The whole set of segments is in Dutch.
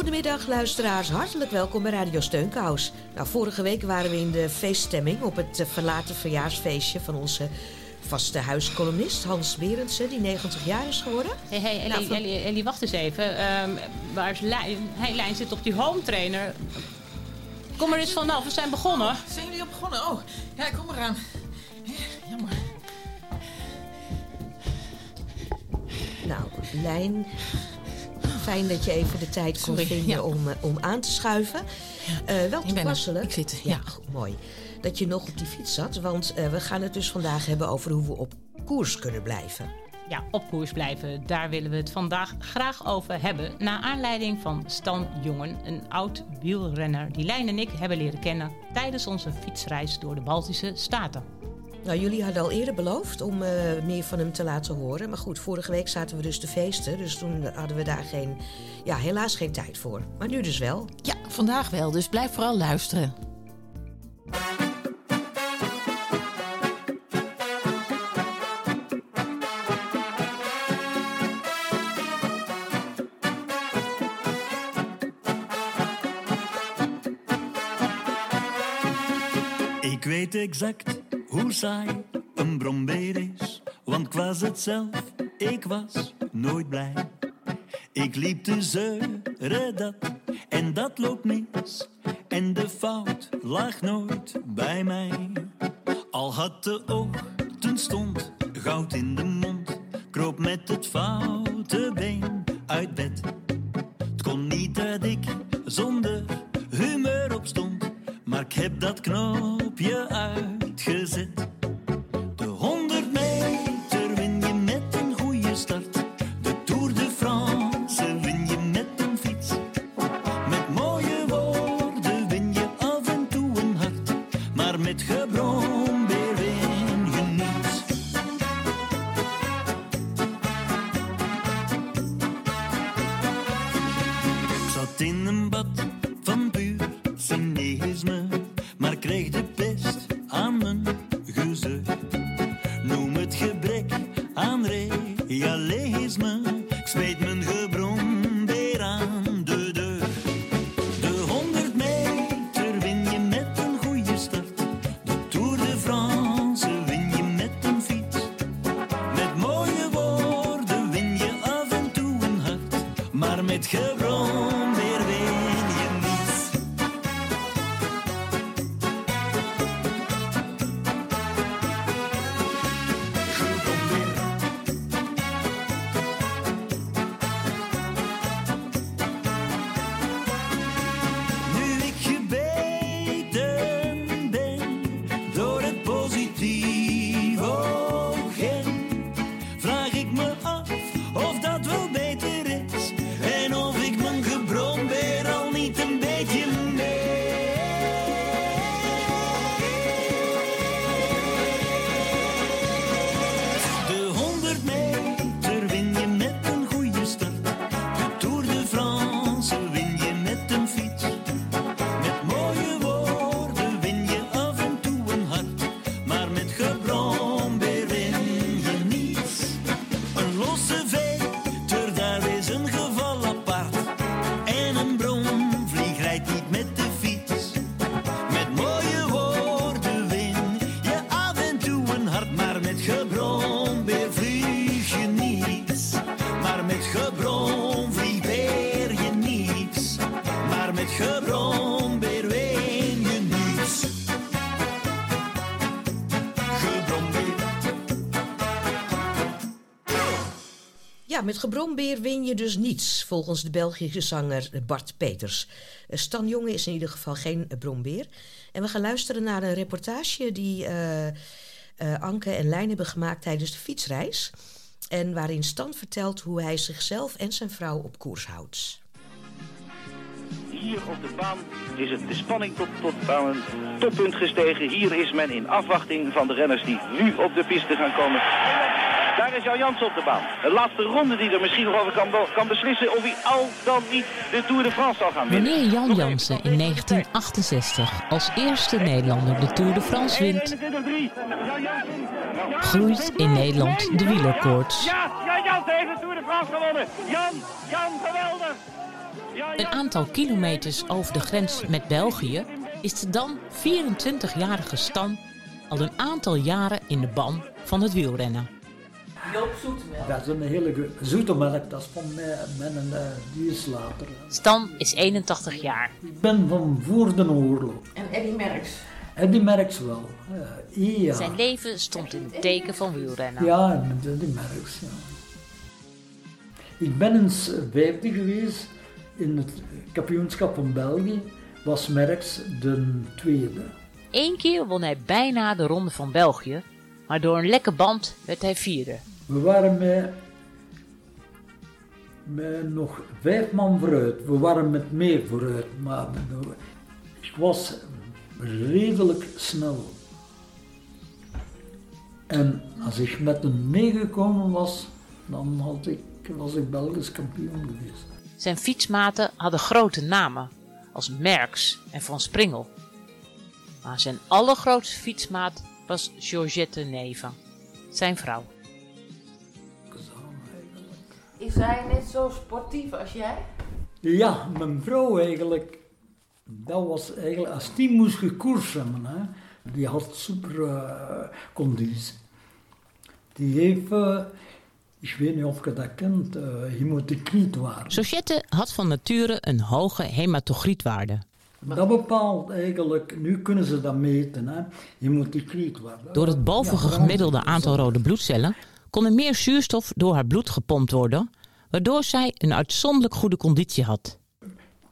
Goedemiddag luisteraars, hartelijk welkom bij Radio Steunkous. Nou, vorige week waren we in de feeststemming op het eh, verlaten verjaarsfeestje van onze vaste huiskolumnist Hans Berendsen, die 90 jaar is geworden. Hé, hey, hey, Ellie, Nou, van- Ellie, Ellie, wacht eens even. Ehm, waar is Lijn? Hey, Lijn zit op die home trainer. Kom er eens vanaf, we zijn begonnen. Zijn jullie al begonnen? Oh, ja, ik kom eraan. Jammer. Nou, Lijn, fijn dat je even de tijd kon Sorry, vinden ja. om, eh, om aan te schuiven. Eh, wel toepasselijk. Ik zit, ja. ja. mooi. Dat je nog op die fiets zat, want eh, we gaan het dus vandaag hebben over hoe we op koers kunnen blijven. Ja, op koers blijven. Daar willen we het vandaag graag over hebben. Naar aanleiding van Stan Jongen, een oud wielrenner die Lijn en ik hebben leren kennen tijdens onze fietsreis door de Baltische Staten. Nou, jullie hadden al eerder beloofd om eh, meer van hem te laten horen. Maar goed, vorige week zaten we dus te feesten. Dus toen hadden we daar geen, ja, helaas geen tijd voor. Maar nu dus wel. Ja, vandaag wel, dus blijf vooral luisteren. Ik weet exact hoe saai een brombeer is, want ik was het zelf, ik was nooit blij. Ik liep te zeuren dat en dat loopt mis, en de fout lag nooit bij mij. Al had de ochtendstond goud in de mond, kroop met het foute been uit bed. Het kon niet dat ik zonder humeur opstond, maar ik heb dat knopje Ja, met gebrombeer win je dus niets, volgens de Belgische zanger Bart Peters. Eh, Stan Jonge is in ieder geval geen brombeer. En we gaan luisteren naar een reportage die eh, eh, Anke en Lijn hebben gemaakt tijdens de fietsreis. En waarin Stan vertelt hoe hij zichzelf en zijn vrouw op koers houdt. Hier op de baan is het de spanning tot, tot aan een toppunt gestegen. Hier is men in afwachting van de renners die nu op de piste gaan komen. Daar is Jan Jansen op de baan. De laatste ronde die er misschien nog over kan, kan beslissen of hij al dan niet de Tour de France zal gaan winnen. Wanneer Jan Jansen in 1968 als eerste Nederlander de Tour de France wint, groeit in Nederland de wielerkoorts. Ja, Jan Jansen heeft de Tour de France gewonnen. Jan, Jan, geweldig. Een aantal kilometers over de grens met België is de dan 24-jarige Stan al een aantal jaren in de ban van het wielrennen. Joop Zoetemelk. Dat is een hele go- zoete melk, dat is van mij, mijn uh, die is later. Stan is 81 jaar. Ik ben van voor de oorlog. En Eddie Merckx. En die merkt ze wel. Uh, ja. Zijn leven stond in het teken van wielrennen. Ja, die merkt ze. Ja. Ik ben eens vijfde geweest in het kampioenschap van België. Was Merckx de tweede. Eén keer won hij bijna de ronde van België, maar door een lekke band werd hij vierde. We waren met, met nog vijf man vooruit. We waren met meer vooruit, maar ik was redelijk snel. En als ik met hem meegekomen was, dan had ik, was ik Belgisch kampioen geweest. Zijn fietsmaten hadden grote namen, als Merckx en Van Springel. Maar zijn allergrootste fietsmaat was Georgette Neva, zijn vrouw. Is hij net zo sportief als jij? Ja, mijn vrouw eigenlijk, dat was eigenlijk, als die moest gekoers hebben, hè, die had super uh, conditie. Die heeft, uh, ik weet niet of je dat kent, uh, hematokrietwaarde. Georgette had van nature een hoge hematogrietwaarde. Dat bepaalt eigenlijk, nu kunnen ze dat meten, hè, hematokrietwaarde. Door het bovengemiddelde aantal rode bloedcellen kon er meer zuurstof door haar bloed gepompt worden, waardoor zij een uitzonderlijk goede conditie had.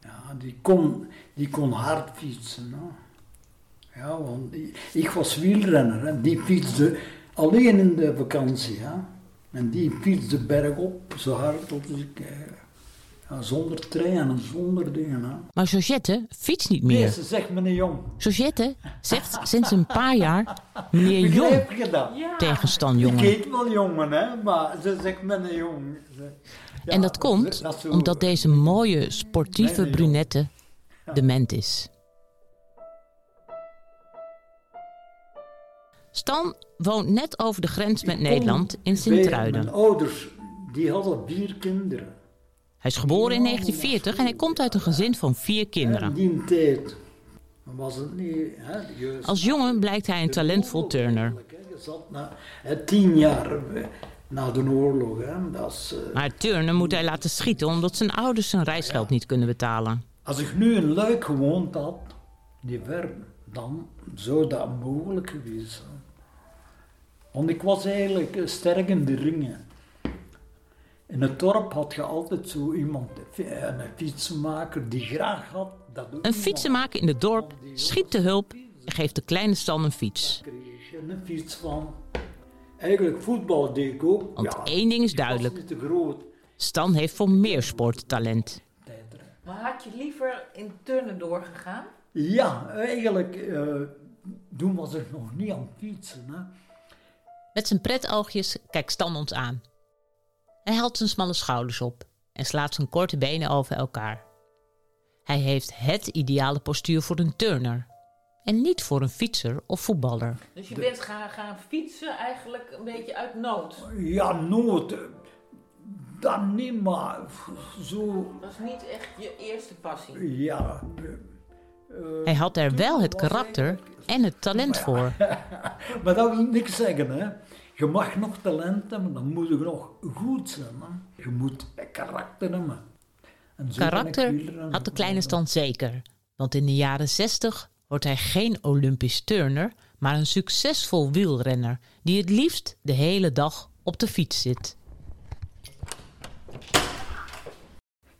Ja, die kon, die kon hard fietsen. Hè. Ja, want ik was wielrenner en die fietste alleen in de vakantie. Hè. En die fietste bergop zo hard als ik. Ja, zonder trein en zonder dingen. Hè. Maar Georgette fietst niet meer. Nee, ze zegt meneer Jong. Georgette zegt sinds een paar jaar meneer Jong ja. tegen Stan Jongen. Ik heet wel jongen, hè, maar ze zegt meneer Jong. Ja, en dat komt dat omdat deze mooie sportieve brunette dement is. Stan woont net over de grens met Nederland in Sint-Truiden. Mijn ouders die hadden vier kinderen. Hij is geboren in 1940 en hij komt uit een gezin van vier kinderen. Die tijd was het niet. Als jongen blijkt hij een talentvol turner. Tien jaar na de oorlog. Hè, dat is, uh... Maar turnen moet hij laten schieten omdat zijn ouders zijn reisgeld niet kunnen betalen. Als ik nu in Luik gewoond had, die ver, dan zou dat mogelijk geweest zijn. Want ik was eigenlijk sterk in de ringen. In het dorp had je altijd zo iemand, een fietsenmaker die graag had. Dat een fietsenmaker in het dorp schiet te hulp en geeft de kleine Stan een fiets. Daar kreeg je een fiets van. Eigenlijk voetbal deed ik ook. Want ja, één ding is duidelijk. Niet te groot. Stan heeft voor meer sporttalent. Maar had je liever in turnen doorgegaan? Ja, eigenlijk. Uh, toen was ik nog niet aan het fietsen. Hè. Met zijn pretoogjes kijkt Stan ons aan. Hij haalt zijn smalle schouders op en slaat zijn korte benen over elkaar. Hij heeft het ideale postuur voor een turner en niet voor een fietser of voetballer. Dus je bent gaan, gaan fietsen eigenlijk een beetje uit nood? Ja, nood. Dat niet, maar zo... Dat is niet echt je eerste passie? Ja. Uh, Hij had er wel het karakter en het talent ja. voor. maar dat wil niks zeggen, hè. Je mag nog talent hebben, dan moet je nog goed zijn. Hè? Je moet karakter hebben. En karakter had de kleine stand zeker. Want in de jaren 60 wordt hij geen Olympisch turner, maar een succesvol wielrenner die het liefst de hele dag op de fiets zit.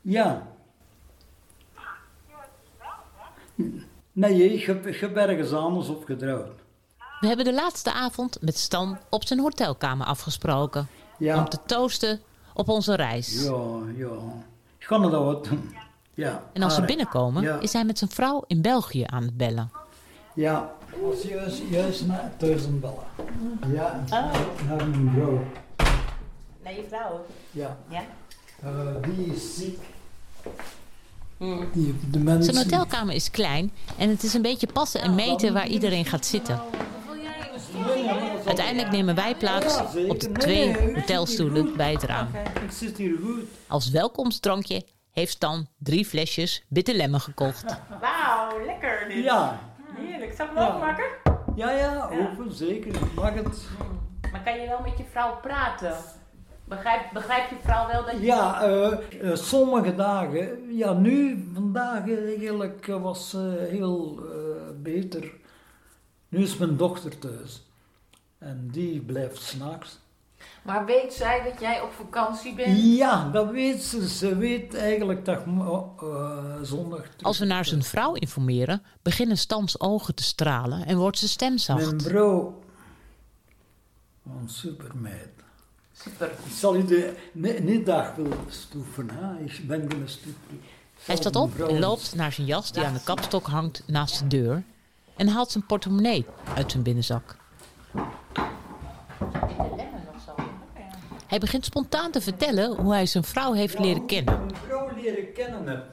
Ja. Nee, je hebt ergens anders op. We hebben de laatste avond met Stan op zijn hotelkamer Ja. En als ze binnenkomen, ja. is hij met zijn vrouw in België aan het bellen. Ja, ik was juist, juist naar thuis aan het bellen. Ja, Oh. naar mijn vrouw. Nee, je vrouw. Ja. Ja. Eh, die is ziek. Die, de mensen... Zijn hotelkamer is klein en het is een beetje passen en meten waar iedereen gaat zitten. Uiteindelijk nemen wij plaats op de twee hotelstoelen bij het raam. Ik zit hier goed. Als welkomstdrankje heeft Stan drie flesjes bitter lemon gekocht. Wauw, lekker dit. Ja, Heerlijk. Zal ik Ja. hem openmaken? ja, ja, open, zeker. Mag het. Maar kan je wel met je vrouw praten? Begrijp, begrijpt je vrouw wel dat je... Ja, eh, eh, sommige dagen. Ja, nu, vandaag eigenlijk was ze heel eh, beter. Nu is mijn dochter thuis. En die blijft s'nachts. Maar weet zij dat jij op vakantie bent? Ja, dat weet ze. Ze weet eigenlijk dat eh, zondag... Als we naar zijn vrouw informeren, beginnen Stans ogen te stralen en wordt zijn stem Mijn zacht. vrouw... Een supermeid. Super. Ik zal u de ne- niet dag willen stoeven. Hè? Ik ben een stoepen. Hij staat op en loopt naar zijn jas die aan de kapstok hangt naast de deur en haalt zijn portemonnee uit zijn binnenzak. Hij begint spontaan te vertellen hoe hij zijn vrouw heeft leren kennen. Mijn vrouw leren kennen heb.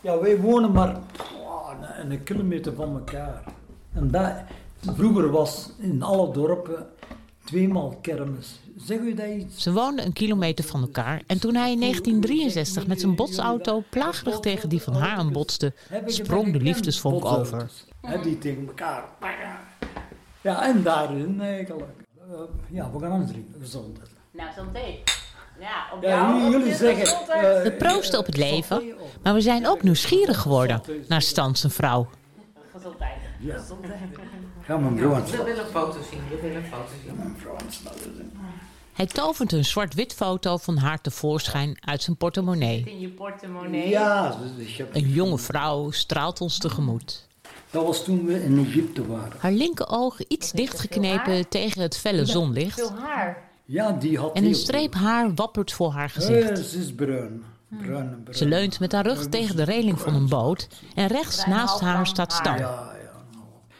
Ja, wij wonen maar oh, een, een kilometer van elkaar. En dat, vroeger was in alle dorpen tweemaal kermis. Zeg u dat iets? Ze woonden een kilometer van elkaar en toen hij in 1963 met zijn botsauto plagerig tegen die van haar aanbotste, sprong de liefdesvonk over. die tegen elkaar. Ja, en daarin eigenlijk. Eh, ja, we gaan ons drinken. Gezondheid. Nou, santé. Ja, op jou, jullie, op jullie je zeggen... gezondheid. eh, We proosten op het leven, maar we zijn ook nieuwsgierig geworden naar Stan zijn vrouw. Gezondheid. Ja. Gezondheid. Ga mijn vrouw aan het We willen een foto zien. We willen een foto zien. Mijn. Hij tovert een zwart-wit foto van haar tevoorschijn uit zijn portemonnee. In je portemonnee. Ja, dus ik heb- Een jonge vrouw straalt ons tegemoet. Dat was toen we in Egypte waren. Haar linkeroog iets dichtgeknepen tegen het felle zonlicht. Veel haar. Ja, die had En een streep haar wappert voor haar gezicht. Eh, ze is bruin. Bruin en bruin. Ze leunt met haar rug tegen de reling van een boot en rechts naast haar staat Stan. Ja, ja.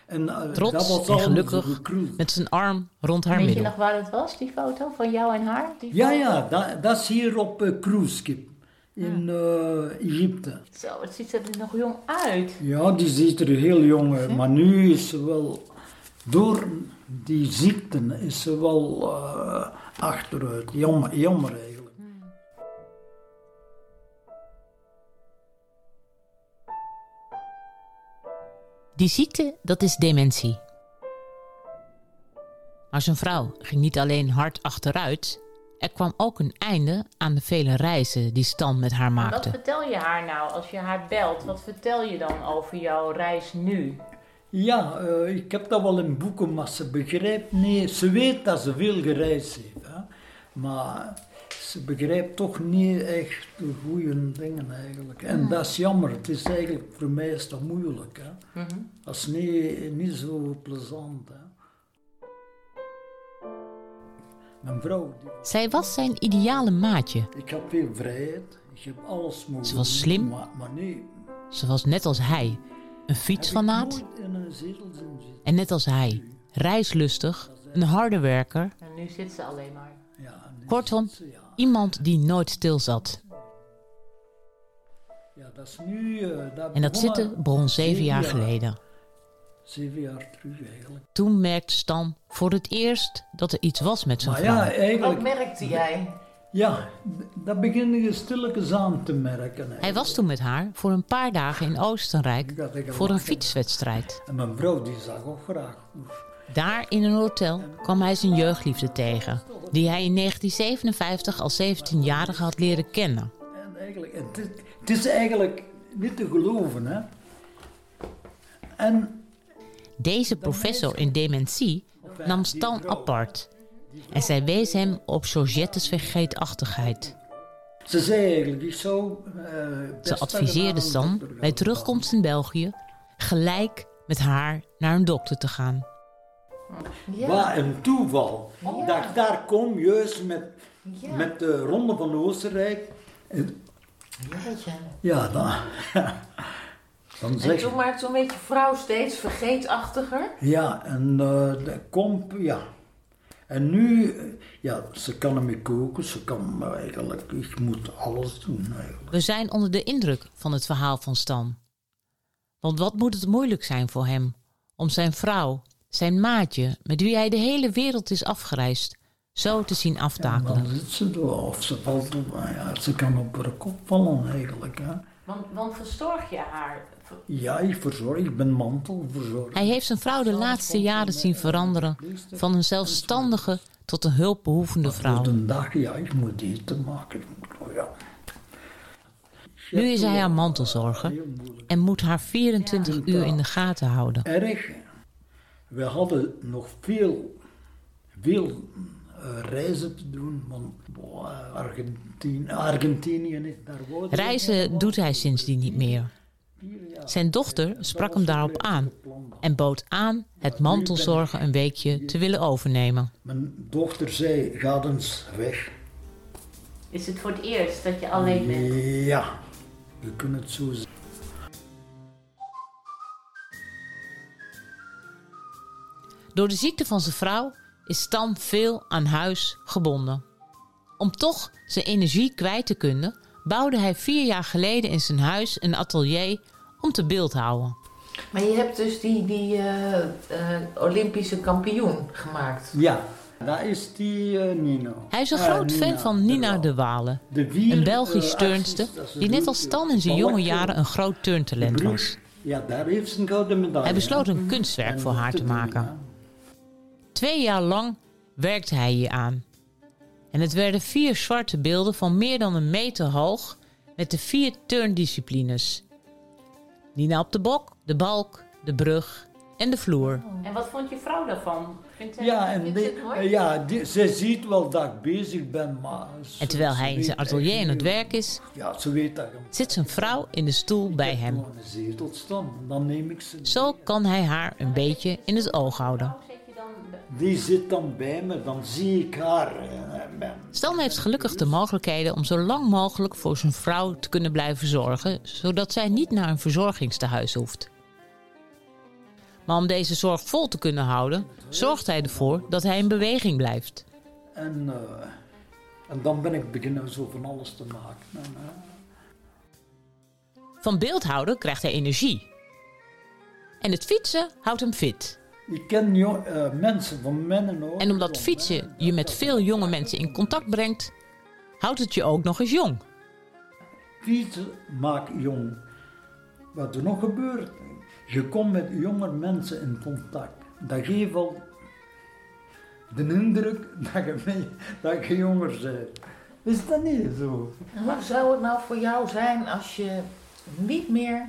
En, eh, dat Trots was en gelukkig met zijn arm rond haar Weet je middel. nog waar het was, die foto van jou en haar? Die Ja, foto? ja, dat, dat is hier op uh, cruiseschip in eh, Egypte. Zo, het ziet er nog jong uit. Ja, die ziet er heel jong uit, maar nu is ze wel, door die ziekten is ze wel eh, achteruit. Jammer, jammer eigenlijk. Die ziekte, dat is dementie. Maar zijn vrouw ging niet alleen hard achteruit. Er kwam ook een einde aan de vele reizen die Stan met haar Wat maakte. vertel je haar nou als je haar belt? Wat vertel je dan over jouw reis nu? Ja, eh, ik heb dat wel in boeken, maar ze begrijpt niet. Ze weet dat ze veel gereisd heeft, hè? maar ze begrijpt toch niet echt de goede dingen eigenlijk. En dat is jammer. Het is eigenlijk voor mij is dat moeilijk. Hè? Dat is niet, niet zo plezant. Hè? Mijn vrouw, die, Zij was zijn ideale maatje. ik heb veel vrijheid. Ik heb alles mogen Ze was slim. Maar, maar nee, Ze was net als hij, een fietsfanaat. En net als hij, reislustig, een harde werker. En nu zit ze alleen maar. Ja, Kortom, zit ze, ja. iemand die nooit stilzat. Ja, dat is nu... eh, dat En dat zitten begon zeven jaar jaar. geleden. Zeven jaar terug eigenlijk. Toen merkte Stan voor het eerst dat er iets was met zijn Maar vrouw. ja, Wat eigenlijk... merkte jij? Ja, dat begin je stilletjes aan te merken. Hij was toen met haar voor een paar dagen in Oostenrijk voor een fietswedstrijd. En mijn vrouw die zag ook graag. Daar in een hotel kwam hij zijn jeugdliefde tegen, die hij in 1957 als 17-jarige had leren kennen. En eigenlijk, het, is- het is eigenlijk niet te geloven, hè. En Deze professor in dementie nam Stan apart en zij wees hem op Georgette's vergeetachtigheid. ze zei eigenlijk, zou... eh, Ze adviseerde Stan bij terugkomst in België gelijk met haar naar een dokter te gaan. Ja. Wat een toeval. Ja. Dat ik daar kom, juist met, Ja. met de Ronde van Oostenrijk. En Jeetje. Ja, dan, dan En zeg toen je... maar toen werd je vrouw steeds vergeetachtiger. Ja, en eh de komp, ja. En nu, eh, ja, ze kan ermee koken, ze kan maar eigenlijk, ik moet alles doen eigenlijk. We zijn onder de indruk van het verhaal van Stan. Want wat moet het moeilijk zijn voor hem om zijn vrouw, zijn maatje, met wie hij de hele wereld is afgereisd, zo te zien En aftakelen. dan zit ze door, of ze valt op, ja, ze kan op haar kop vallen eigenlijk. Hè. Want, want verzorg je haar? Ja, ik verzorg, ik ben mantelverzorger. Hij heeft zijn vrouw de laatste jaren zien veranderen van een zelfstandige tot een hulpbehoevende vrouw. dag, ja, ik moet eten maken. Oh, ja. Nu is hij haar mantelzorger Heel moeilijk. en moet haar 24 uur in de gaten houden. Erg. We hadden nog veel, veel eh, reizen te doen, want Argentinië, Argentinië is daar. Reizen doet hij sindsdien niet meer. Zijn dochter sprak hem daarop aan en bood aan het mantelzorgen een weekje te willen overnemen. Mijn dochter zei, ga eens weg. Is het voor het eerst dat je alleen bent? Ja, we kunnen het zo zeggen. Door de ziekte van zijn vrouw is Stan veel aan huis gebonden. Om toch zijn energie kwijt te kunnen, bouwde hij vier jaar geleden in zijn huis een atelier om te beeldhouden. Maar je hebt dus die, die eh, eh, Olympische kampioen gemaakt. Ja, dat is die eh, Nino. Hij is een groot fan van Nina Waal. de Walen, De een Belgisch turnster die net als Stan in zijn jonge jaren een groot turntalent was. Ja, daar heeft ze een gouden medaille. Hij besloot een hè. kunstwerk En voor haar te maken. ja. Twee jaar lang werkte hij hier aan. En het werden vier zwarte beelden van meer dan een meter hoog met de vier turndisciplines. Nina op de bok, de balk, de brug en de vloer. En wat vond je vrouw daarvan? Vindt, hij- Ja, en vindt die- ja die, ze ziet wel dat ik bezig ben, maar... ze- En terwijl hij in zijn atelier aan het werk is, Ja, ze weet dat je... zit zijn vrouw in de stoel bij Ik heb hem. gewoon een zetel staan, dan neem ik ze. Zo kan hij haar een beetje in het oog houden. Die zit dan bij me, dan zie ik haar. eh, Stan heeft gelukkig de mogelijkheden om zo lang mogelijk voor zijn vrouw te kunnen blijven zorgen, zodat zij niet naar een verzorgingstehuis hoeft. Maar om deze zorg vol te kunnen houden, zorgt hij ervoor dat hij in beweging blijft. En, eh, en dan ben ik beginnen zo van alles te maken. En, eh, Van beeldhouden krijgt hij energie. En het fietsen houdt hem fit. Ik ken jo- eh, mensen van mannen ook. En omdat fietsen je met veel jonge mensen in contact brengt, houdt het je ook nog eens jong. Fietsen maakt jong. Wat er nog gebeurt, je komt met jonge mensen in contact. Dat geeft al de indruk dat je, mee- dat je jonger bent. Is dat niet zo? En Hoe zou het nou voor jou zijn als je niet meer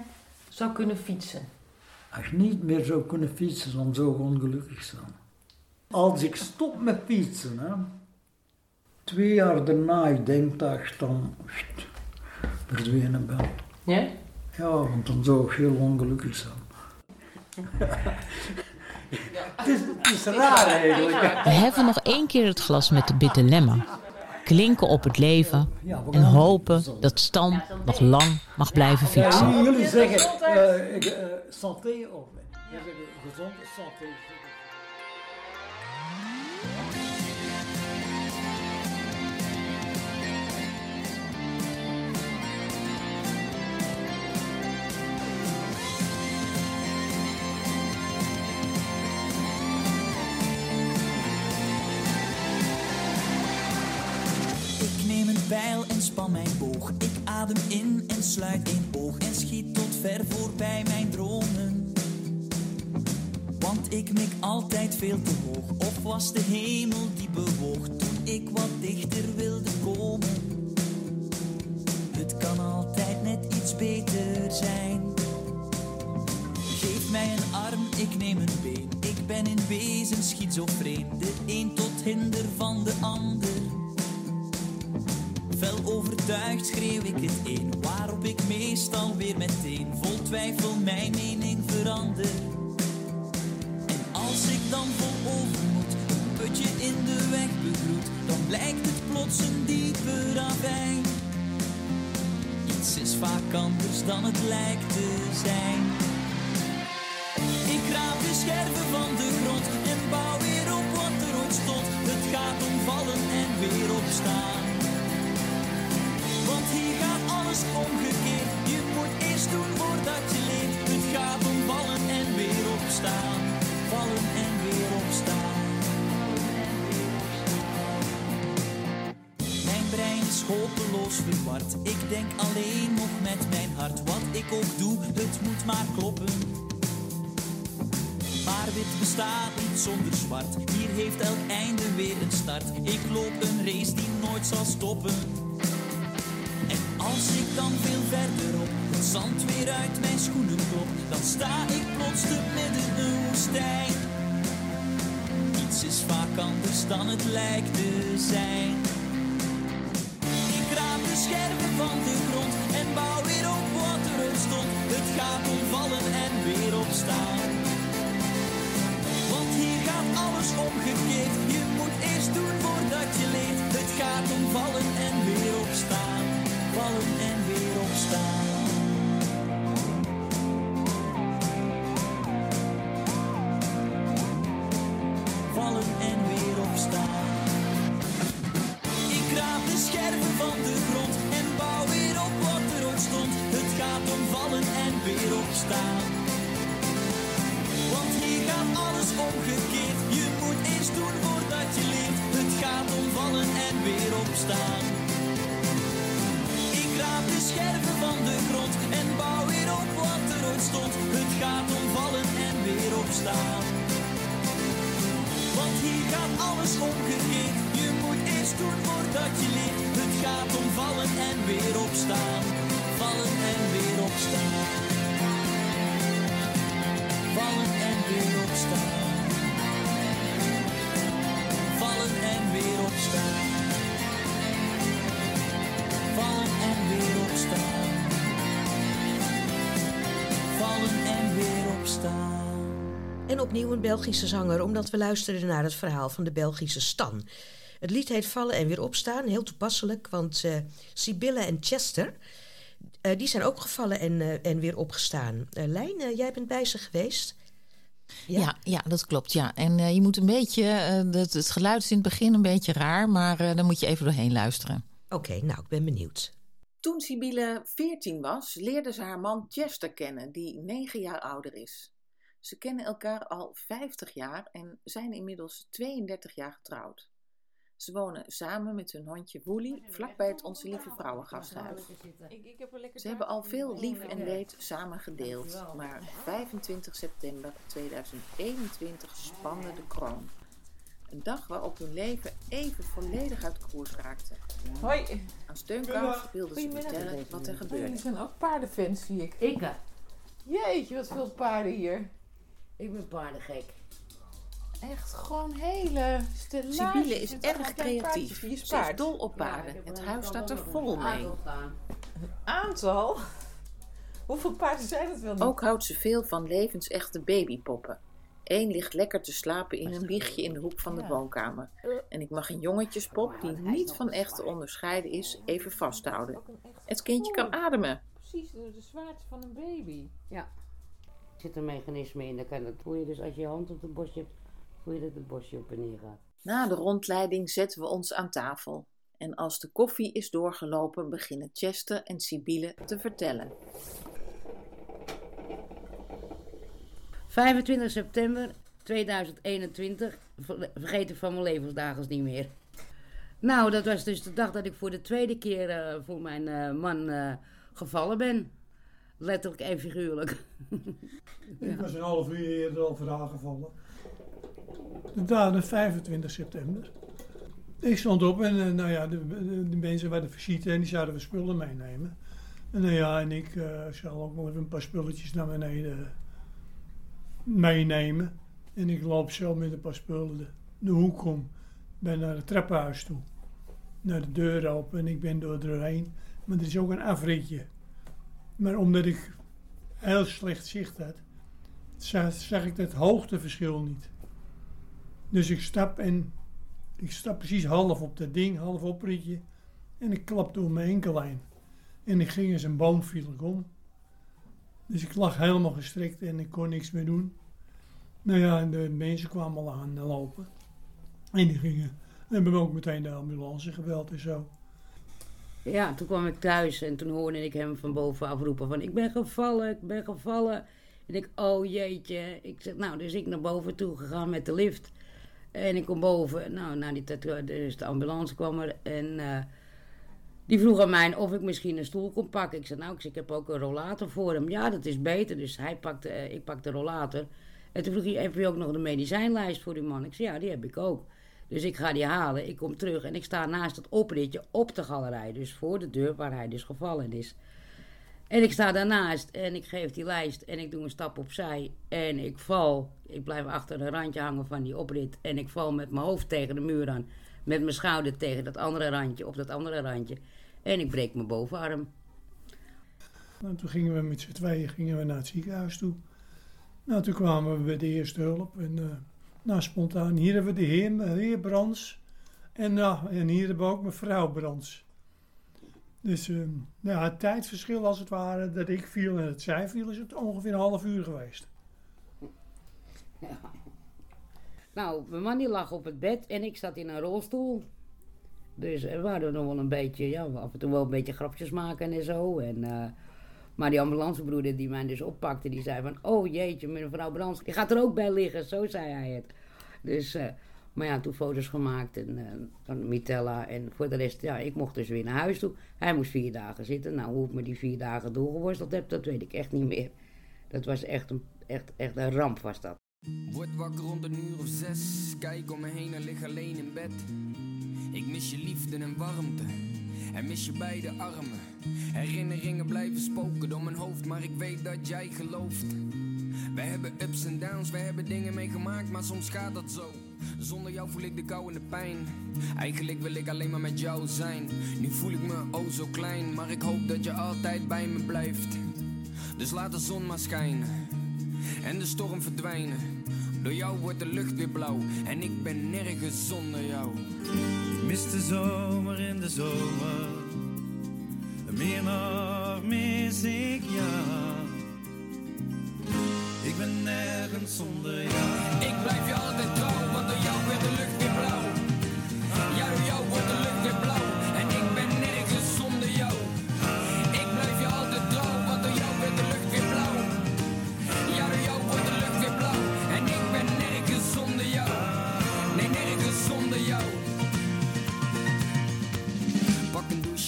zou kunnen fietsen? Als je niet meer zou kunnen fietsen, dan zou ik ongelukkig zijn. Als ik stop met fietsen, hè, twee jaar daarna, ik denk dat ik dan verdwenen ben. Ja? Ja, want dan zou ik heel ongelukkig zijn. het, is, het is raar eigenlijk. We heffen nog één keer het glas met de bitte lemma. Klinken op het leven en hopen dat Stan nog lang mag blijven Ja, fietsen. jullie- jullie zeggen eh, ik, eh, santé of zegt gezond santé. Ik neem een pijl en span mijn boog. Ik adem in en sluit één oog en schiet tot ver voorbij dromen. Ik mik altijd veel te hoog. Of was de hemel die bewoog toen ik wat dichter wilde komen? Het kan altijd net iets beter zijn. Geef mij een arm, ik neem een been. Ik ben in wezen schizofreen. De een tot hinder van de ander. Fel overtuigd schreeuw ik het een, waarop ik meestal weer meteen vol twijfel mijn mening verander. Dan vol overmoed een putje in de weg begroet, dan blijkt het plots een diepe ravijn. Iets is vaak anders dan het lijkt te zijn. Ik raap de scherven van de grond en bouw weer op wat er stond. Het gaat om vallen en weer opstaan. Want hier gaat alles omgekeerd. Je moet eerst doen voordat je leert. Het gaat om vallen en weer opstaan. Vallen en. Mijn brein is hopeloos verward. Ik denk alleen nog met mijn hart. Wat ik ook doe, het moet maar kloppen. Maar wit bestaat niet zonder zwart. Hier heeft elk einde weer een start. Ik loop een race die nooit zal stoppen. En als ik dan veel verderop het zand weer uit mijn schoenen klop, dan sta ik plots te midden een woestijn. Is vaak anders dan het lijkt te zijn. Ik raap de scherven van de grond en bouw weer op wat er stond. Het gaat om vallen en weer opstaan. Want hier gaat alles omgekeerd. Je moet eerst doen voordat je leert. Het gaat om vallen en weer opstaan. Vallen en weer opstaan. Voordat je leert. Het gaat om vallen en weer opstaan. Vallen en weer opstaan. Vallen en weer opstaan. Vallen en weer opstaan. Vallen en weer opstaan. Vallen en weer opstaan. En opnieuw een Belgische zanger, omdat we luisterden naar het verhaal van de Belgische Stan. Het lied heet Vallen en Weer Opstaan, heel toepasselijk, want eh Sibylle en Chester... eh, die zijn ook gevallen en, eh, en weer opgestaan. Eh Lijn, jij bent bij ze geweest. Ja, ja, dat klopt. Ja. En eh, je moet een beetje, eh, het, het geluid is in het begin een beetje raar, maar eh, dan moet je even doorheen luisteren. Oké, nou, ik ben benieuwd. Toen Sibylle 14 was, leerde ze haar man Chester kennen, die 9 jaar ouder is. Ze kennen elkaar al 50 jaar en zijn inmiddels 32 jaar getrouwd. Ze wonen samen met hun hondje Woelie vlakbij het Onze Lieve Vrouwengasthuis. Ze hebben al veel lief en leed samen gedeeld, maar 25 september 2021 spande de kroon. Een dag waarop hun leven even volledig uit koers raakte. Hoi. Aan Steunkous wilden ze vertellen wat er Jullie gebeurde. zijn ook paardenfans, zie ik. Ik, Jeetje, wat veel paarden hier. ik ben paardengek. Echt gewoon hele. Sibylle is erg creatief. je Ze is dol op paarden. Het huis staat er vol mee. Aantal? Hoeveel paarden zijn het wel niet? Ook houdt ze veel van levensechte babypoppen. Eén ligt lekker te slapen in een wiegje in de hoek van de woonkamer. En ik mag een jongetjespop, die niet van echt te onderscheiden is, even vasthouden. Het kindje kan ademen. Precies, de, de zwaarte van een baby. Ja. Er zit een mechanisme in, dan kan dat voel je dus als je je hand op het bosje hebt, dat het bosje op en neer gaat. Na de rondleiding zetten we ons aan tafel. En als de koffie is doorgelopen, beginnen Chester en Sibylle te vertellen. 25 september 2021, ver- vergeet ik van mijn levensdagen niet meer. Nou, dat was dus de dag dat ik voor de tweede keer eh, voor mijn eh, man eh, gevallen ben. Letterlijk en figuurlijk. Ik was een half uur eerder al voor haar gevallen. De datum 25 september. Ik stond op en eh, nou ja, de, de, de mensen werden visite en die zouden we spullen meenemen. En nou ja, en ik eh, zal ook nog even een paar spulletjes naar beneden meenemen. En ik loop zo met een paar spullen de, de hoek om. Ben naar het trappenhuis toe. Naar de deur open en ik ben door doorheen. Maar er is ook een afritje. Maar omdat ik heel slecht zicht had, zag, zag ik het hoogteverschil niet. Dus ik stap en ik stap precies half op dat ding, half op ritje. En ik klap door mijn enkellijn. En ik ging eens een boom viel om. Dus ik lag helemaal gestrekt en ik kon niks meer doen. Nou ja, en de mensen kwamen al aan lopen. En die gingen. En hebben ook meteen de ambulance gebeld en zo. Ja, toen kwam ik thuis en toen hoorde ik hem van bovenaf roepen van... Ik ben gevallen, ik ben gevallen. En ik, oh jeetje. Ik zeg, nou, dus ik naar boven toe gegaan met de lift. En ik kom boven. Nou, na die dus de ambulance kwam er. En eh, die vroeg aan mij of ik misschien een stoel kon pakken. Ik zei, nou, ik heb ook een rollator voor hem. Ja, dat is beter. Dus hij pakte, eh, ik pakte de rollator. En toen vroeg hij, heb je ook nog de medicijnlijst voor die man? Ik zei, ja, die heb ik ook. Dus ik ga die halen. Ik kom terug en ik sta naast het opritje op de galerij. Dus voor de deur waar hij dus gevallen is. En ik sta daarnaast en ik geef die lijst en ik doe een stap opzij. En ik val. Ik blijf achter een randje hangen van die oprit. En ik val met mijn hoofd tegen de muur aan. Met mijn schouder tegen dat andere randje, op dat andere randje. En ik breek mijn bovenarm. Nou, toen gingen we met z'n tweeën gingen we naar het ziekenhuis toe. Nou, toen kwamen we bij de eerste hulp. En uh, nou, spontaan, hier hebben we de heer, de heer. En, nou, en hier hebben we ook mevrouw Brands. Dus uh, nou, het tijdverschil als het ware, dat ik viel en dat zij viel, is het ongeveer een half uur geweest. Ja. Nou, mijn man die lag op het bed en ik zat in een rolstoel. Dus we hadden nog wel een beetje, ja, af en toe wel een beetje grapjes maken en zo. En, uh, maar die ambulancebroeder die mij dus oppakte, die zei van... Oh jeetje, mevrouw Brands, die gaat er ook bij liggen. Zo zei hij het. Dus, uh, maar ja, toen foto's gemaakt en, uh, van Mitella. En voor de rest, ja, ik mocht dus weer naar huis toe. Hij moest vier dagen zitten. Nou, hoe ik me die vier dagen doorgeworsteld heb, dat weet ik echt niet meer. Dat was echt een, echt, echt een ramp was dat. Word wakker rond een uur of zes. Kijk om me heen en lig alleen in bed. Ik mis je liefde en warmte. En mis je beide armen. Herinneringen blijven spoken door mijn hoofd, maar ik weet dat jij gelooft. We hebben ups en downs, we hebben dingen meegemaakt, maar soms gaat dat zo. Zonder jou voel ik de kou en de pijn. Eigenlijk wil ik alleen maar met jou zijn. Nu voel ik me oh zo klein, maar ik hoop dat je altijd bij me blijft. Dus laat de zon maar schijnen en de storm verdwijnen. Door jou wordt de lucht weer blauw en ik ben nergens zonder jou. Ik mis de zomer in de zomer. Meer nog mis ik jou. Ik ben nergens zonder jou. Ik blijf je altijd trouw,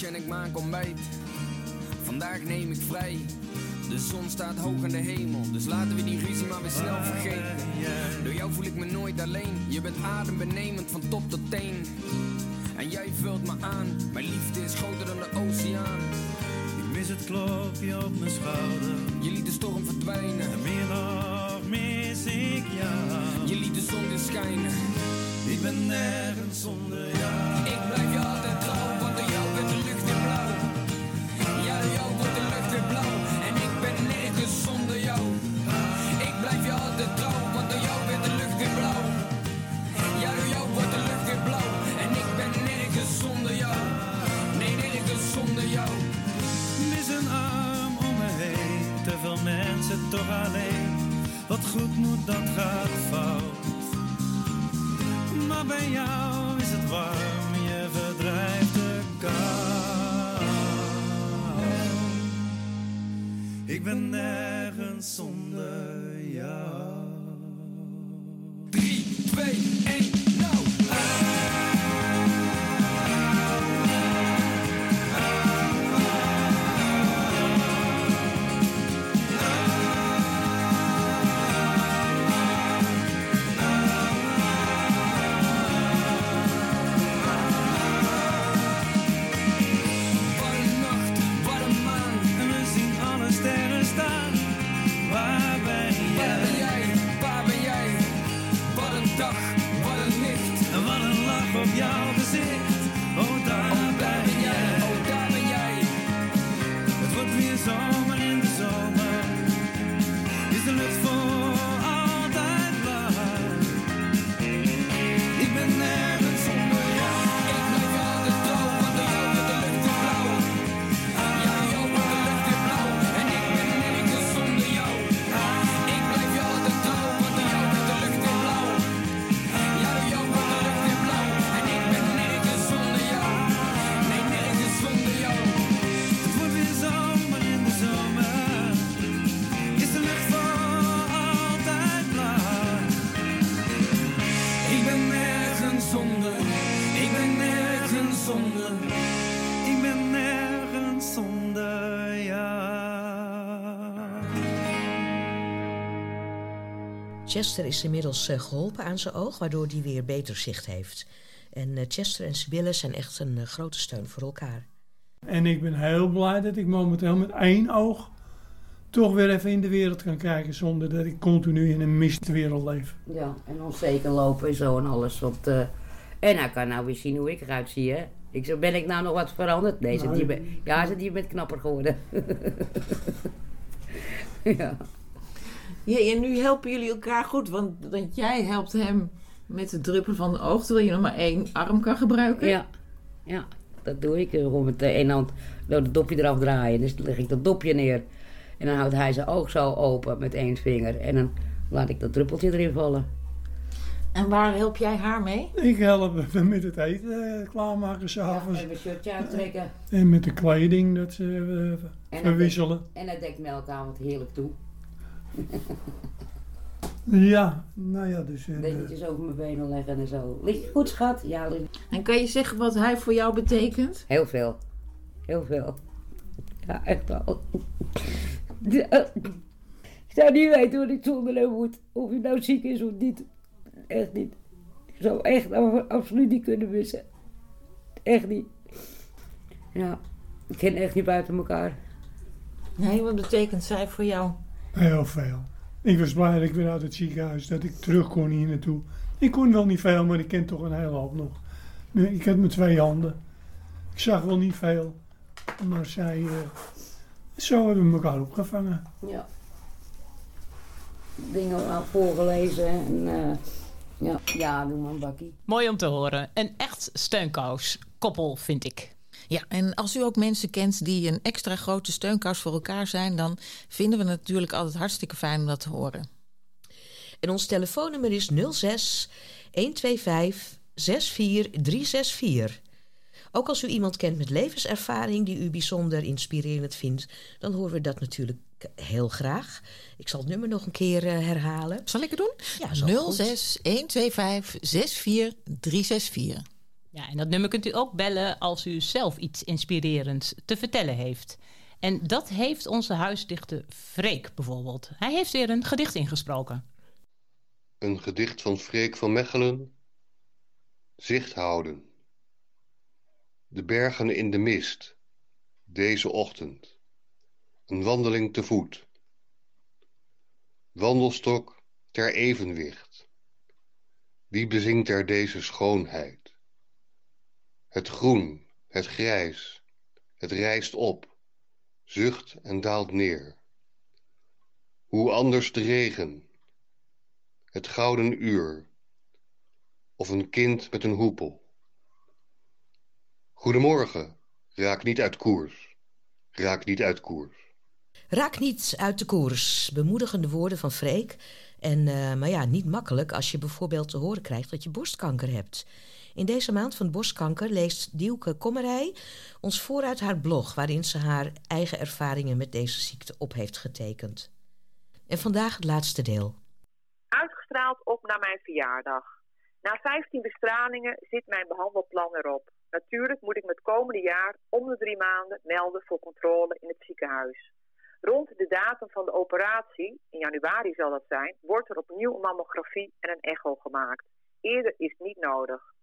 en ik maak ontbijt. Vandaag neem ik vrij. De zon staat hoog in de hemel, dus laten we die ruzie maar weer snel vergeten. Door jou voel ik me nooit alleen. Je bent adembenemend van top tot teen. En jij vult me aan. Mijn liefde is groter dan de oceaan. Ik mis het klopje op mijn schouder. Je liet de storm verdwijnen. En meer nog mis ik jou. Je liet de zon weer schijnen. Ik ben nergens zonder jou. Ik nergens zonder Chester is inmiddels eh, geholpen aan zijn oog, waardoor hij weer beter zicht heeft. En eh, Chester en Sibylle zijn echt een eh, grote steun voor elkaar. En ik ben heel blij dat ik momenteel met één oog toch weer even in de wereld kan kijken zonder dat ik continu in een mistwereld leef. Ja, en onzeker lopen en zo en alles. Want, eh, en hij kan nou weer zien hoe ik eruit zie, hè. Ik zeg, ben ik nou nog wat veranderd? Nee, Nou, zit je bent, ja, zit je bent knapper geworden. ja. Ja, en nu helpen jullie elkaar goed, want, want jij helpt hem met het druppelen van de oog, terwijl je nog maar één arm kan gebruiken. Ja, ja dat doe ik. Gewoon met de ene hand nou, het dopje eraf draaien. Dus dan leg ik dat dopje neer. En dan houdt hij zijn oog zo open met één vinger. En dan laat ik dat druppeltje erin vallen. En waar help jij haar mee? Ik help hem met het eten eh, klaarmaken s'avonds. Even een shirtje uittrekken. en met de kleding dat ze eh, En hij verwisselen. dekt- En hij dekt me elke avond heerlijk toe. Ja, nou ja, dus... eh, Dingetjes over mijn benen leggen en zo. Ligt je goed, schat? Ja, ligt- En kan je zeggen wat hij voor jou betekent? heel veel. Heel veel. Ja, echt wel. Ik zou niet weten wat ik zonder hem moet. Of hij nou ziek is of niet. Echt niet. Ik zou echt absoluut niet kunnen missen. Echt niet. Ja, ik ken echt niet buiten elkaar. Nee, wat betekent zij voor jou? Heel veel. Ik was blij dat ik weer uit het ziekenhuis, dat ik terug kon hier naartoe. Ik kon wel niet veel, maar ik ken toch een hele hoop nog. Ik had mijn twee handen. Ik zag wel niet veel, maar zij... eh, zo hebben we elkaar opgevangen. Ja. Dingen aan voorgelezen en eh, ja, ja, doe maar een bakkie. Mooi om te horen. Een echt steunkous koppel, vind ik. Ja, en als u ook mensen kent die een extra grote steunkous voor elkaar zijn, dan vinden we het natuurlijk altijd hartstikke fijn om dat te horen. En ons telefoonnummer is 06 125 64364. Ook als u iemand kent met levenservaring die u bijzonder inspirerend vindt, dan horen we dat natuurlijk heel graag. Ik zal het nummer nog een keer eh, herhalen. Zal ik het doen? Ja, is ook goed. 06 125 64 364. Ja, en dat nummer kunt u ook bellen als u zelf iets inspirerends te vertellen heeft. En dat heeft onze huisdichter Freek bijvoorbeeld. Hij heeft weer een gedicht ingesproken. Een gedicht van Freek van Mechelen. Zicht houden. De bergen in de mist. Deze ochtend. Een wandeling te voet. Wandelstok ter evenwicht. Wie bezingt er deze schoonheid? Het groen, het grijs, het rijst op, zucht en daalt neer. Hoe anders de regen, het gouden uur, of een kind met een hoepel. Goedemorgen, raak niet uit koers, raak niet uit koers. Raak niet uit de koers. Bemoedigende woorden van Freek. En, eh, maar ja, niet makkelijk als je bijvoorbeeld te horen krijgt dat je borstkanker hebt. In deze maand van borstkanker leest Dielke Kommerij ons vooruit haar blog... waarin ze haar eigen ervaringen met deze ziekte op heeft getekend. En vandaag het laatste deel. Uitgestraald op naar mijn verjaardag. Na 15 bestralingen zit mijn behandelplan erop. Natuurlijk moet ik me het komende jaar om de drie maanden melden voor controle in het ziekenhuis. Rond de datum van de operatie, in januari zal dat zijn, wordt er opnieuw een mammografie en een echo gemaakt. Eerder is niet nodig.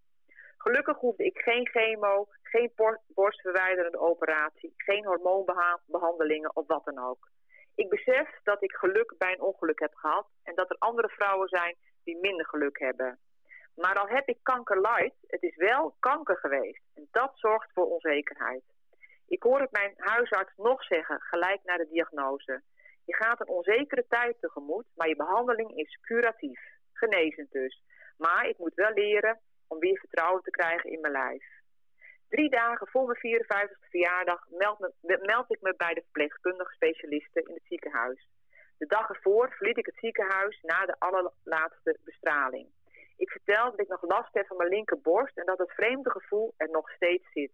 Gelukkig hoefde ik geen chemo, geen borstverwijderende operatie, geen hormoonbehandelingen of wat dan ook. Ik besef dat ik geluk bij een ongeluk heb gehad en dat er andere vrouwen zijn die minder geluk hebben. Maar al heb ik kanker light, het is wel kanker geweest. En dat zorgt voor onzekerheid. Ik hoor het mijn huisarts nog zeggen, gelijk na de diagnose. Je gaat een onzekere tijd tegemoet, maar je behandeling is curatief. Genezend dus. Maar ik moet wel leren om weer vertrouwen te krijgen in mijn lijf. Drie dagen voor mijn 54e verjaardag meld, me- meld ik me bij de verpleegkundige specialisten in het ziekenhuis. De dag ervoor verliet ik het ziekenhuis na de allerlaatste bestraling. Ik vertel dat ik nog last heb van mijn linkerborst en dat het vreemde gevoel er nog steeds zit.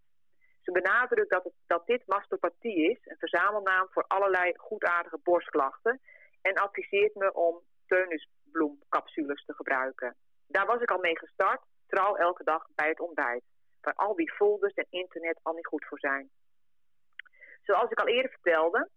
Ze benadrukt dat, het, dat dit mastopathie is, een verzamelnaam voor allerlei goedaardige borstklachten, en adviseert me om teunisbloemcapsules te gebruiken. Daar was ik al mee gestart, trouw elke dag bij het ontbijt. Waar al die folders en internet al niet goed voor zijn. Zoals ik al eerder vertelde,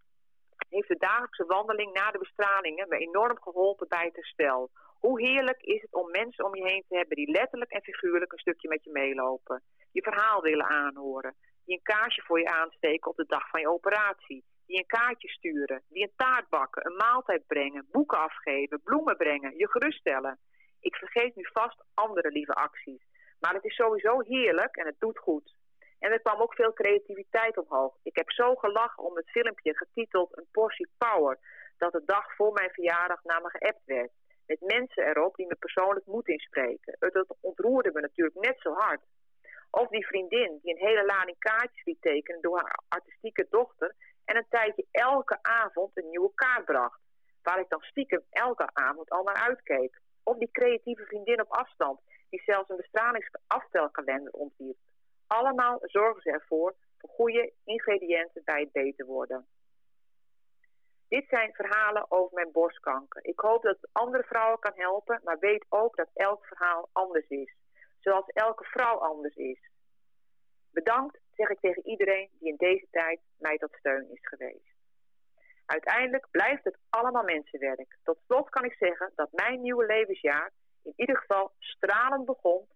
heeft de dagelijkse wandeling na de bestralingen me enorm geholpen bij het herstel. Hoe heerlijk is het om mensen om je heen te hebben die letterlijk en figuurlijk een stukje met je meelopen. Je verhaal willen aanhoren. Die een kaarsje voor je aansteken op de dag van je operatie. Die een kaartje sturen. Die een taart bakken, een maaltijd brengen, boeken afgeven, bloemen brengen, je geruststellen. Ik vergeet nu vast andere lieve acties. Maar het is sowieso heerlijk en het doet goed. En er kwam ook veel creativiteit omhoog. Ik heb zo gelachen om het filmpje getiteld Een portie power, dat de dag voor mijn verjaardag naar me geappt werd. Met mensen erop die me persoonlijk moed inspreken. Het ontroerde me natuurlijk net zo hard. Of die vriendin die een hele lading kaartjes liet tekenen door haar artistieke dochter en een tijdje elke avond een nieuwe kaart bracht. Waar ik dan stiekem elke avond al naar uitkeek. Of die creatieve vriendin op afstand die zelfs een bestralingsaftelkalender ontwierp. Allemaal zorgen ze ervoor voor goede ingrediënten bij het beter worden. Dit zijn verhalen over mijn borstkanker. Ik hoop dat het andere vrouwen kan helpen, maar weet ook dat elk verhaal anders is. Zoals elke vrouw anders is. Bedankt, zeg ik tegen iedereen die in deze tijd mij tot steun is geweest. Uiteindelijk blijft het allemaal mensenwerk. Tot slot kan ik zeggen dat mijn nieuwe levensjaar in ieder geval stralend begon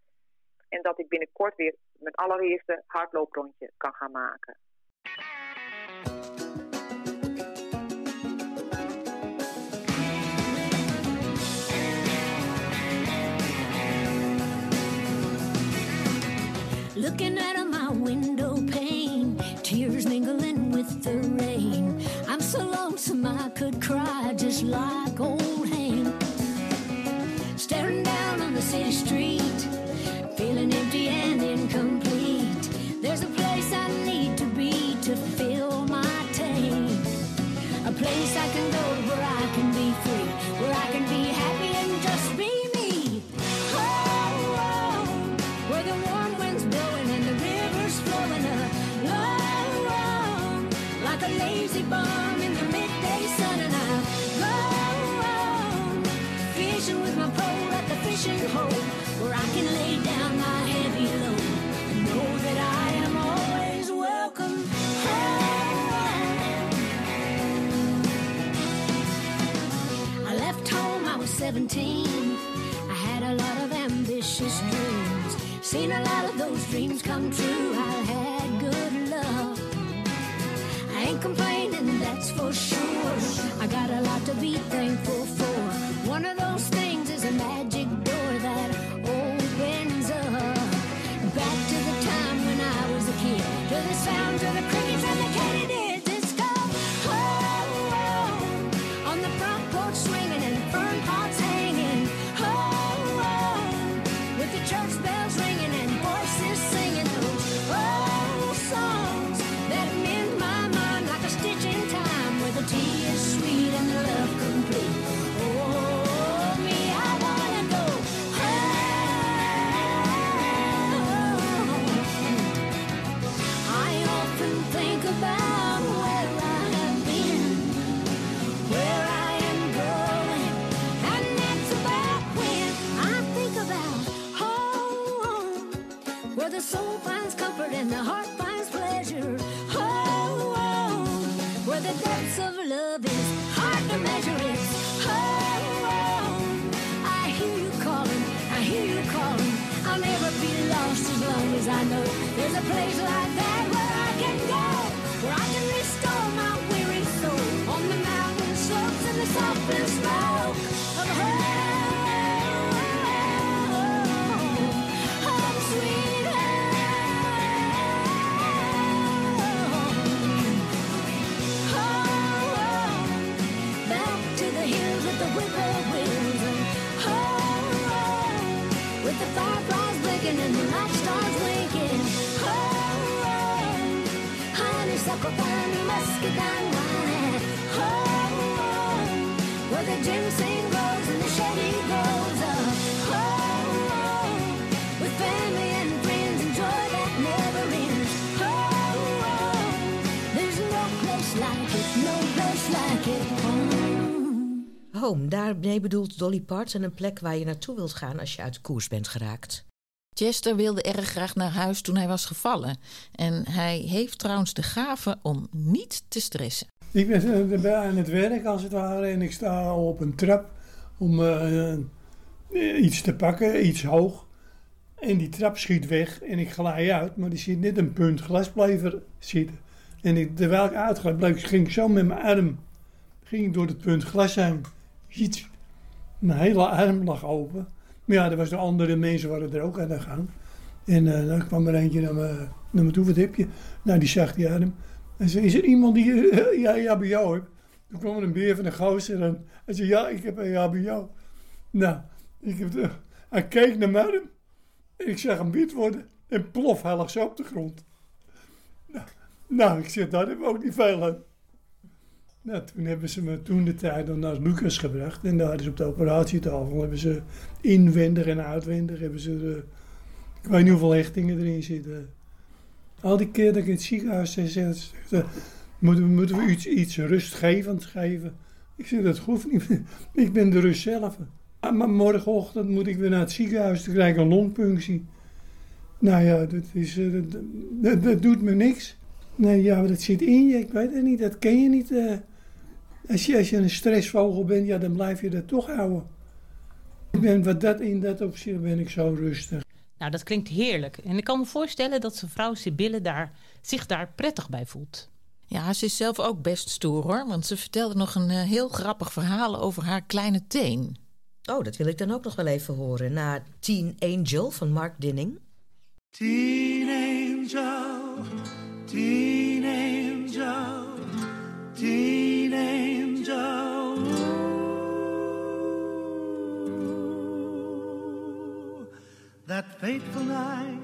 en dat ik binnenkort weer mijn allereerste hardlooprondje kan gaan maken. Looking out life. 17. I had a lot of ambitious dreams. Seen a lot of those dreams come true. I had good love. I ain't complaining, that's for sure. I got a lot to be thankful for. One of those things is a magic door that opens up. Back to the time when I was a kid, to the sounds of the crickets and the katydids. It's go, oh, oh, oh, on the front porch swinging Home. Home, daarmee bedoelt Dolly Parton een plek waar je naartoe wilt gaan als je uit de koers bent geraakt. Chester wilde erg graag naar huis toen hij was gevallen. En hij heeft trouwens de gave om niet te stressen. Ik ben eh, aan het werk als het ware en ik sta op een trap om eh, eh, iets te pakken, iets hoog. En die trap schiet weg en ik glij uit, maar die ziet net een punt glasplever zitten. En ik, terwijl ik bleef, ging ik zo met mijn arm ging ik door het punt glas heen. Mijn hele arm lag open. Maar ja, er was de andere mensen waren er ook aan de gang. En uh, dan kwam er eentje naar me, naar toe, wat heb je? Nou, die zag die arm. En zei, is er iemand die uh, ja, ja, bij jou heeft? Toen kwam er een beer van de gozer en hij zei, ja, ik heb een ja bij jou. Nou, ik heb de, hij keek naar mijn arm. En ik zag hem wit worden. En plof, hij lag zo op de grond. Nou, nou ik zeg, daar hebben we ook niet veel aan. Nou, toen hebben ze me toen de tijd dan naar Lucas gebracht. En daar is op de operatietafel hebben ze inwendig en uitwendig hebben ze ik weet niet hoeveel hechtingen erin zitten. Al die keer dat ik in het ziekenhuis zei, ze, moeten, we, moeten we iets, iets rustgevends geven? Ik zeg, dat hoeft niet. Ik ben de rust zelf. Ah, maar morgenochtend moet ik weer naar het ziekenhuis. te krijgen een longpunctie. Nou ja, dat, is, eh, dat, doet me niks. Nee, ja, dat zit in je. Ik weet het niet. Dat ken je niet. Uh, als je, als je een stressvogel bent, ja, dan blijf je dat toch houden. Ik ben, wat dat in dat opzicht ben ik zo rustig. Nou, dat klinkt heerlijk. En ik kan me voorstellen dat zijn vrouw Sibylle daar, zich daar prettig bij voelt. Ja, ze is zelf ook best stoer hoor. Want ze vertelde nog een uh, heel grappig verhaal over haar kleine teen. Oh, dat wil ik dan ook nog wel even horen. Na Teen Angel van Mark Dinning. Teen Angel, Teen Angel, Teen That fateful night,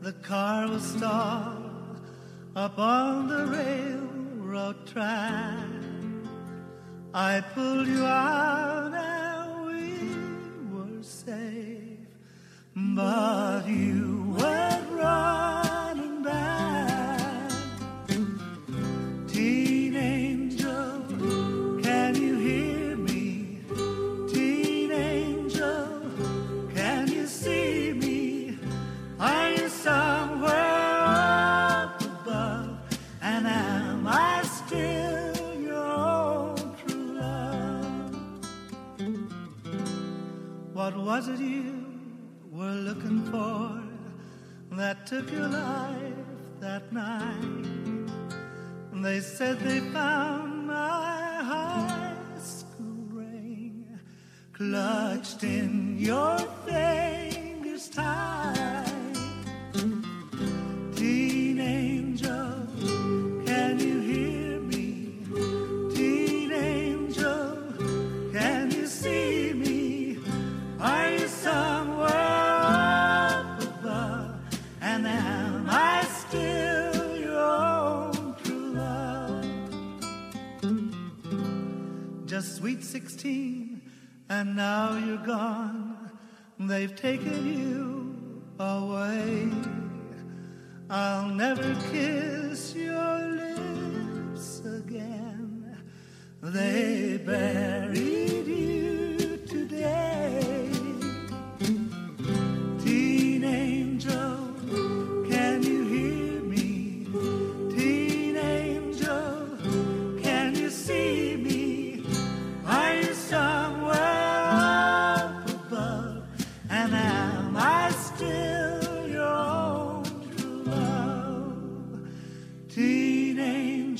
the car was stalled up on the railroad track. I pulled you out and we were safe, but you went running was it you were looking for that took your life that night? And they said they found my high school ring clutched in your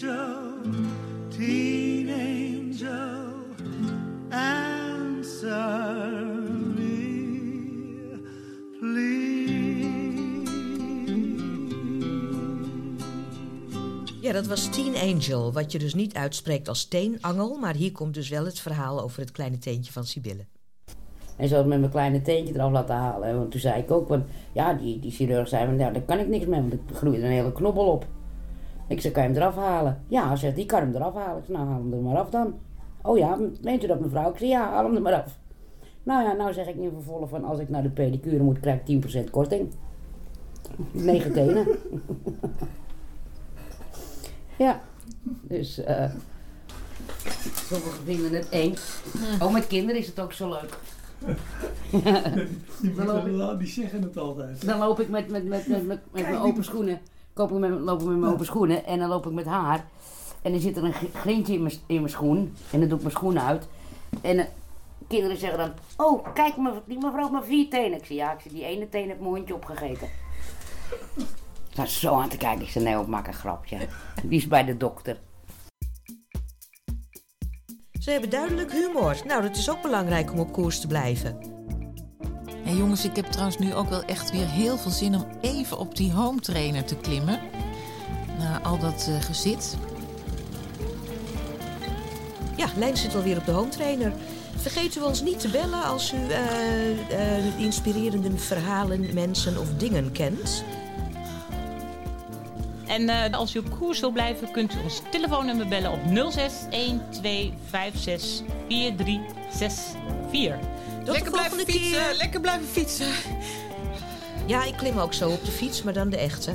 angel, teen angel, answer me, please. Ja, dat was Teen Angel, wat je dus niet uitspreekt als teenangel. Maar hier komt dus wel het verhaal over het kleine teentje van Sibylle. En zo met mijn kleine teentje eraf laten halen. Want toen zei ik ook, van, ja, die, die chirurg zei, van, ja, daar kan ik niks mee, want er groeit een hele knobbel op. Ik zei, kan je hem eraf halen? Ja, zegt die kan hem eraf halen. Ik zei, nou, haal hem er maar af dan. Oh ja, meent u dat mevrouw? Ik zei, ja, haal hem er maar af. Nou ja, nou zeg ik in vervolg van, als ik naar de pedicure moet, krijg ik 10% korting. Negen tenen. ja, dus... eh Sommigen vinden het eens. Oh, met kinderen is het ook zo leuk. Die, Dan loop ik- moeten- die zeggen het altijd. Dan loop ik met, met, met, met, met, met mijn open schoenen. Koop ik met, loop ik met mijn open schoenen en dan loop ik met haar. En dan zit er een gr- grientje in mijn, in mijn schoen. En dan doe ik mijn schoen uit. En eh, kinderen zeggen dan... Oh, kijk, me- die mevrouw heeft maar vier tenen. Ik zeg, ja, ik zeg, die ene teen heeft mijn hondje opgegeten. Ik was zo aan te kijken. Ik zei, nee, ik maak een grapje. Die is bij de dokter. Ze hebben duidelijk humor. Nou, dat is ook belangrijk om op koers te blijven. En jongens, ik heb trouwens nu ook wel echt weer heel veel zin om even op die home trainer te klimmen. Na al dat eh, gezit. Ja, Lijn zit alweer op de home trainer. Vergeet u ons niet te bellen als u eh, eh, inspirerende verhalen, mensen of dingen kent. En eh, als u op koers wil blijven, kunt u ons telefoonnummer bellen op 06 1256 4364. Tot Lekker de blijven fietsen, keer. lekker blijven fietsen. Ja, ik klim ook zo op de fiets, maar dan de echte.